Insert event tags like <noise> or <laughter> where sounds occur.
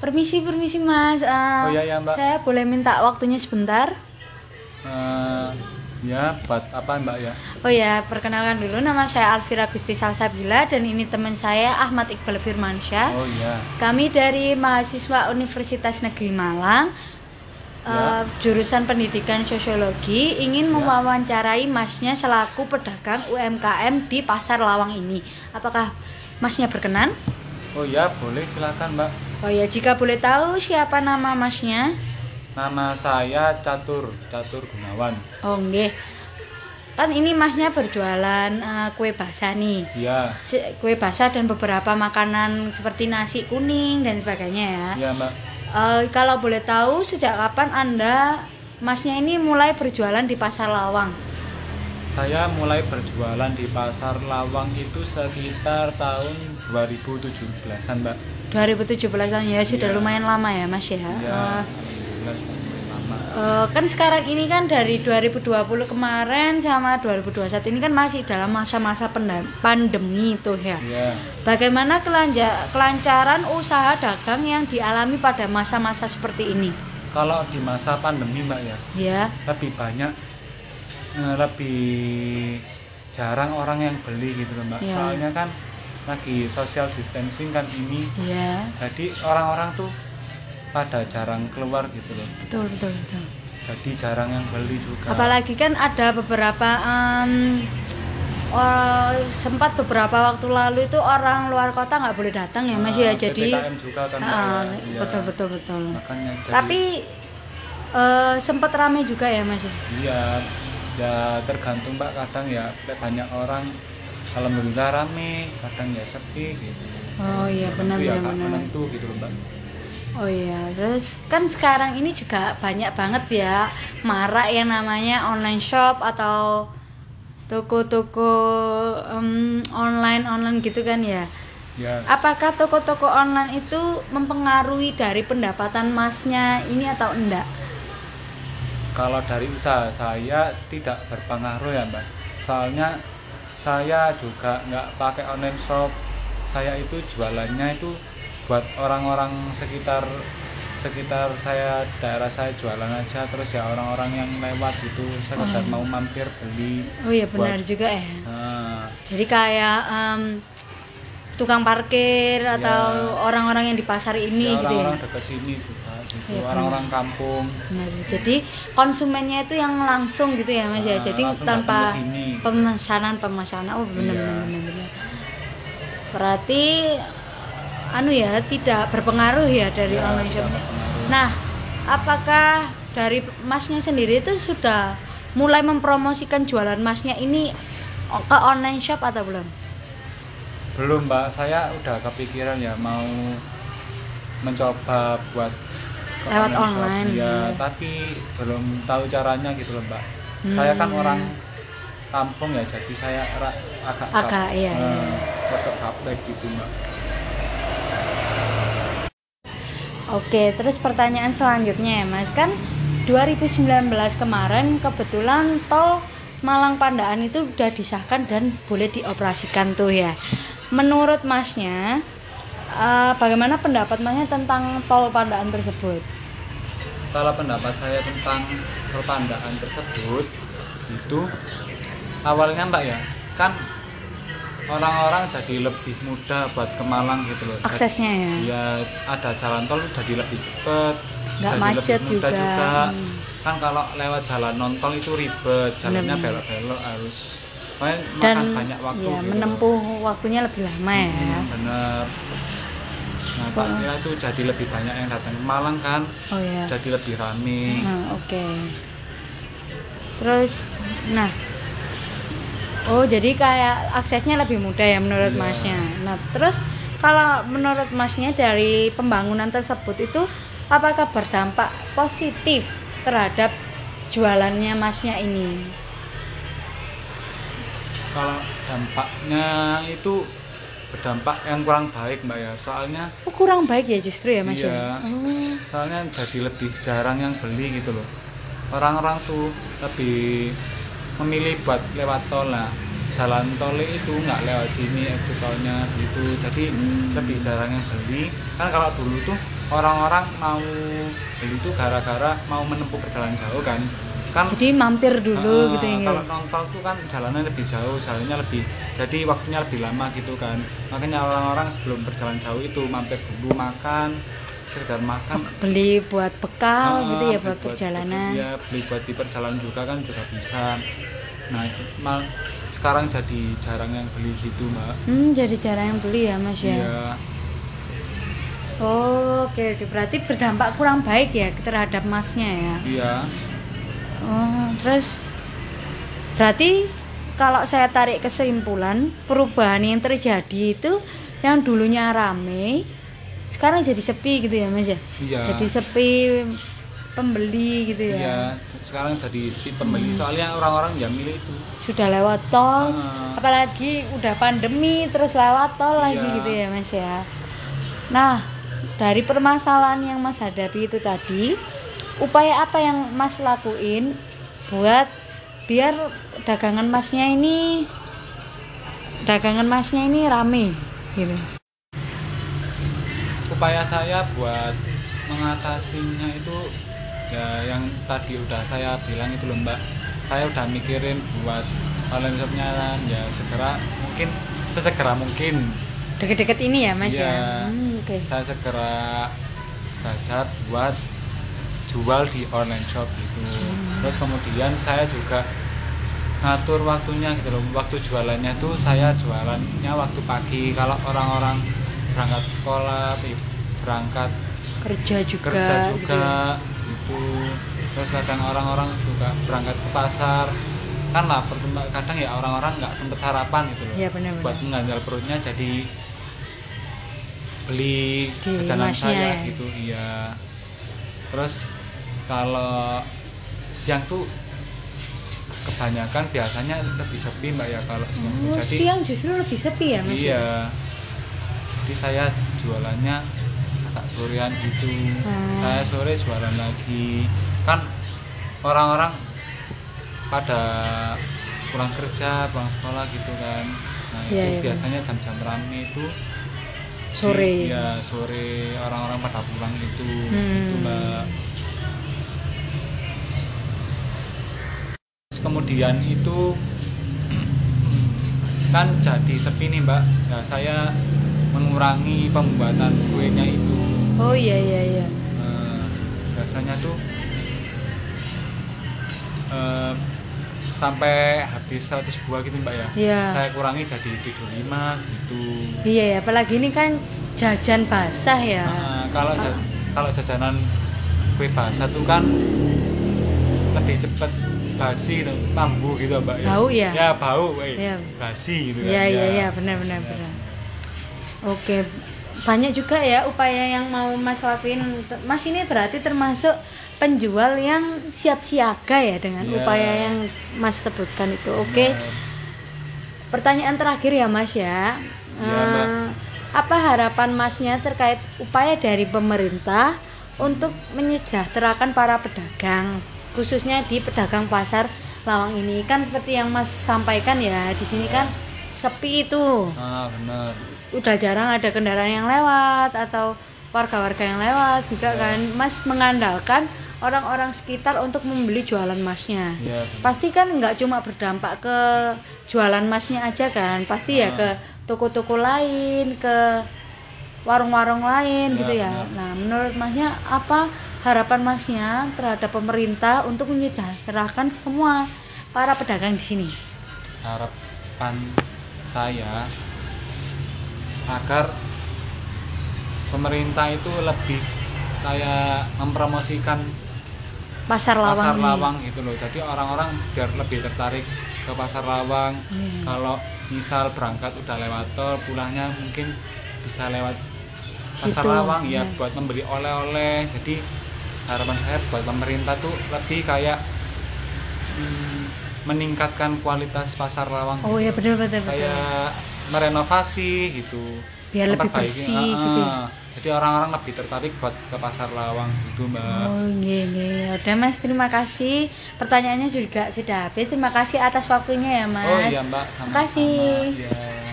Permisi, permisi Mas. Eh, Oh, iya, iya, Mbak. Saya boleh minta waktunya sebentar? Eh, ya buat apa mbak ya Oh ya, perkenalkan dulu nama saya Alvira Gusti Salsabila dan ini teman saya Ahmad Iqbal Firmansyah. oh iya Kami dari mahasiswa Universitas Negeri Malang, Ya. eh, jurusan Pendidikan Sosiologi, ingin Ya. mewawancarai Masnya selaku pedagang UMKM di Pasar Lawang ini. Apakah Masnya berkenan? oh iya boleh silakan mbak Oh ya, jika boleh tahu siapa nama Masnya? nama saya Catur Catur Gunawan Oh nggih. Kan ini Masnya berjualan eh, kue basah nih. iya Kue basah dan beberapa makanan seperti nasi kuning dan sebagainya ya. iya mbak Eh, kalau boleh tahu sejak kapan Anda Masnya ini mulai berjualan di Pasar Lawang? Saya mulai berjualan di pasar Lawang itu sekitar tahun 2017an mbak 2017 ya sudah Iya. lumayan lama ya Mas ya. 2017 lama eh, kan sekarang ini kan dari 2020 kemarin sama 2021 ini kan masih dalam masa-masa pandemi itu ya. iya Bagaimana kelanja- kelancaran usaha dagang yang dialami pada masa-masa seperti ini? kalau di masa pandemi mbak ya Ya, lebih banyak eh, lebih jarang orang yang beli gitu loh mbak Iya. soalnya kan lagi social distancing kan ini ya, jadi orang-orang tuh pada jarang keluar gitu loh betul betul betul. jadi jarang yang beli juga Apalagi kan ada beberapa em, oh, sempat beberapa waktu lalu itu orang luar kota nggak boleh datang ya Mas ya. Nah, Jadi juga kan Ah, ya. Iya. betul betul betul. makanya jadi- Tapi eh, sempat ramai juga ya Mas. ya? iya ya tergantung mbak kadang ya banyak orang alhamdulillah rame kadang ya sepi gitu Oh iya benar Itu ya benar benar. menentu gitu loh mbak Oh iya, terus kan sekarang ini juga banyak banget ya marak yang namanya online shop atau toko-toko em, online online gitu kan ya. ya Apakah toko-toko online itu mempengaruhi dari pendapatan masnya ini atau enggak? Kalau dari usaha saya tidak berpengaruh ya mbak soalnya saya juga nggak pakai online shop saya itu jualannya itu buat orang-orang sekitar sekitar saya daerah saya jualan aja terus ya orang-orang yang lewat gitu sekedar Oh. mau mampir beli Oh iya benar Buat- juga ya. nah, Jadi kayak em, tukang parkir atau orang-orang yang di pasar ini ya gitu ya. orang-orang dekat sini juga Iya, orang-orang kampung Benar. Jadi konsumennya itu yang langsung gitu ya Mas ya. Ah, Jadi tanpa pemesanan pemesanan. Oh benar Iya. benar benar. Berarti anu ya tidak berpengaruh ya dari Ya, online shop. Nah, apakah dari masnya sendiri itu sudah mulai mempromosikan jualan masnya ini ke online shop atau belum? belum mbak saya udah kepikiran ya mau mencoba buat Lewat online, ya iya. tapi belum tahu caranya gitu loh mbak saya kan Hmm. orang kampung ya jadi saya agak Agak, iya, iya. agak gaptek gitu mbak Oke, terus pertanyaan selanjutnya ya Mas kan 2019 kemarin kebetulan tol Malang Pandaan itu udah disahkan dan boleh dioperasikan tuh ya. Menurut Masnya, eh, bagaimana pendapat Masnya tentang tol Pandaan tersebut? kalau pendapat saya tentang pertandaan tersebut itu awalnya mbak ya kan orang-orang jadi lebih mudah buat ke Malang gitu loh Aksesnya ya, ya ada jalan tol jadi lebih cepet nggak jadi macet lebih mudah juga. juga. Hmm. kan kalau lewat jalan non tol itu ribet jalannya belok-belok harus Dan banyak waktu ya, gitu. menempuh waktunya lebih lama ya. Hmm, bener nah taknya itu jadi lebih banyak yang datang ke Malang kan Oh ya. jadi lebih rame Nah, oke. Terus nah Oh, jadi kayak aksesnya lebih mudah ya menurut Iya. Masnya. Nah, terus kalau menurut Masnya dari pembangunan tersebut itu apakah berdampak positif terhadap jualannya Masnya ini? Kalau dampaknya itu berdampak yang kurang baik mbak ya. Soalnya Oh, kurang baik ya justru ya Mas ya? Iya. Oh, soalnya jadi lebih jarang yang beli gitu loh. Orang-orang tuh lebih memilih buat lewat tol. Lah jalan tol itu nggak lewat sini exit tolnya gitu. Jadi Hmm. lebih jarang yang beli. Kan kalau dulu tuh orang-orang mau beli tuh gara-gara mau menempuh perjalanan jauh kan kan Jadi mampir dulu Ah, gitu ya. Kalau nonton tuh kan jalannya lebih jauh, jalannya lebih jadi waktunya lebih lama gitu kan. Makanya orang-orang sebelum berjalan jauh itu mampir dulu makan, sekedar makan. beli buat bekal Ah, gitu ya beli buat perjalanan. Iya, beli buat di perjalanan juga kan juga bisa. Nah, itu mal sekarang jadi jarang yang beli gitu, Mbak. Hmm, jadi jarang yang beli ya Mas ya. Iya. Oh, oke oke. Berarti berdampak kurang baik ya terhadap masnya ya. Iya. Oh, terus berarti kalau saya tarik kesimpulan perubahan yang terjadi itu yang dulunya rame sekarang jadi sepi gitu ya Mas ya. Iya. Jadi sepi pembeli gitu ya. Iya, sekarang jadi sepi pembeli soalnya orang-orang ya milih itu. Sudah lewat tol, Ah. apalagi udah pandemi terus lewat tol lagi Iya. gitu ya Mas ya. Nah, dari permasalahan yang Mas hadapi itu tadi, upaya apa yang Mas lakuin buat biar dagangan Masnya ini dagangan Masnya ini rame gitu. upaya saya buat mengatasinya itu ya yang tadi udah saya bilang itu loh mbak saya udah mikirin buat online shopnya ya segera mungkin sesegera mungkin Deket-deket ini ya Mas Iya. ya. Hmm, Oke. saya segera belajar buat jual di online shop gitu Hmm. terus kemudian saya juga ngatur waktunya gitu loh waktu jualannya tuh saya jualannya waktu pagi kalau orang-orang berangkat sekolah berangkat Kerja juga. kerja gitu ya. juga gitu terus kadang orang-orang juga berangkat ke pasar kan lah kadang ya orang-orang nggak sempet sarapan gitu loh Iya benar-benar. buat mengganjal perutnya jadi beli Di jajanan masnya saya ya? gitu iya terus kalau siang tuh kebanyakan biasanya lebih sepi mbak ya kalau siang. Oh, jadi siang justru lebih sepi ya Mas. ya? iya jadi saya jualannya agak sorean gitu Hmm. saya sore jualan lagi kan orang-orang pada pulang kerja pulang sekolah gitu kan nah Iya, itu iya, biasanya jam-jam rame itu Sore. di- ya sore orang-orang pada pulang itu Hmm. gitu mbak kemudian itu <clears throat> kan jadi sepi nih mbak nah saya mengurangi pembuatan kuenya itu Oh iya iya iya. Eh, biasanya tuh eh, sampai habis 100 buah gitu mbak ya Iya. saya kurangi jadi 75 gitu Iya ya, apalagi ini kan jajan basah ya. Nah, kalau ja- kalau jajanan kue basah tuh kan lebih cepet basi mambu gitu mbak Bau ya? ya bau. Iya. basi gitu kan Iya iya ya. iya benar benar Ya. benar. Oke, banyak juga ya upaya yang mau Mas lakuin. Mas ini berarti termasuk penjual yang siap siaga ya dengan Iya. upaya yang Mas sebutkan itu. Oke. Benar. Pertanyaan terakhir ya Mas ya. Eh, Mbak. apa harapan Masnya terkait upaya dari pemerintah untuk menyejahterakan para pedagang, khususnya di pedagang pasar Lawang ini kan seperti yang Mas sampaikan ya di sini kan sepi itu, ah benar udah jarang ada kendaraan yang lewat atau warga-warga yang lewat juga Ya. kan, Mas mengandalkan orang-orang sekitar untuk membeli jualan Masnya Iya, benar. pasti kan nggak cuma berdampak ke jualan masnya aja kan pasti ya Ah. ke toko-toko lain ke warung-warung lain Ya, gitu ya benar. nah menurut masnya apa harapan masnya terhadap pemerintah untuk menyejahterakan semua para pedagang di sini harapan saya agar pemerintah itu lebih kayak mempromosikan pasar lawang pasar ini. lawang gitu loh jadi orang-orang biar lebih tertarik ke pasar lawang Hmm. kalau misal berangkat udah lewat tol pulangnya mungkin bisa lewat pasar Situ, lawang ya ya. buat membeli oleh-oleh jadi harapan saya buat pemerintah tuh lebih kayak hmm, meningkatkan kualitas pasar lawang oh ya benar benar benar kayak merenovasi gitu Biar lebih bersih gitu ya? ah. jadi orang-orang lebih tertarik buat ke pasar lawang gitu mbak Oh, nggih, nggih. Udah Mas, terima kasih. Pertanyaannya juga sudah habis. Terima kasih atas waktunya ya, Mas. oh iya mbak sama-sama Makasih. Iya.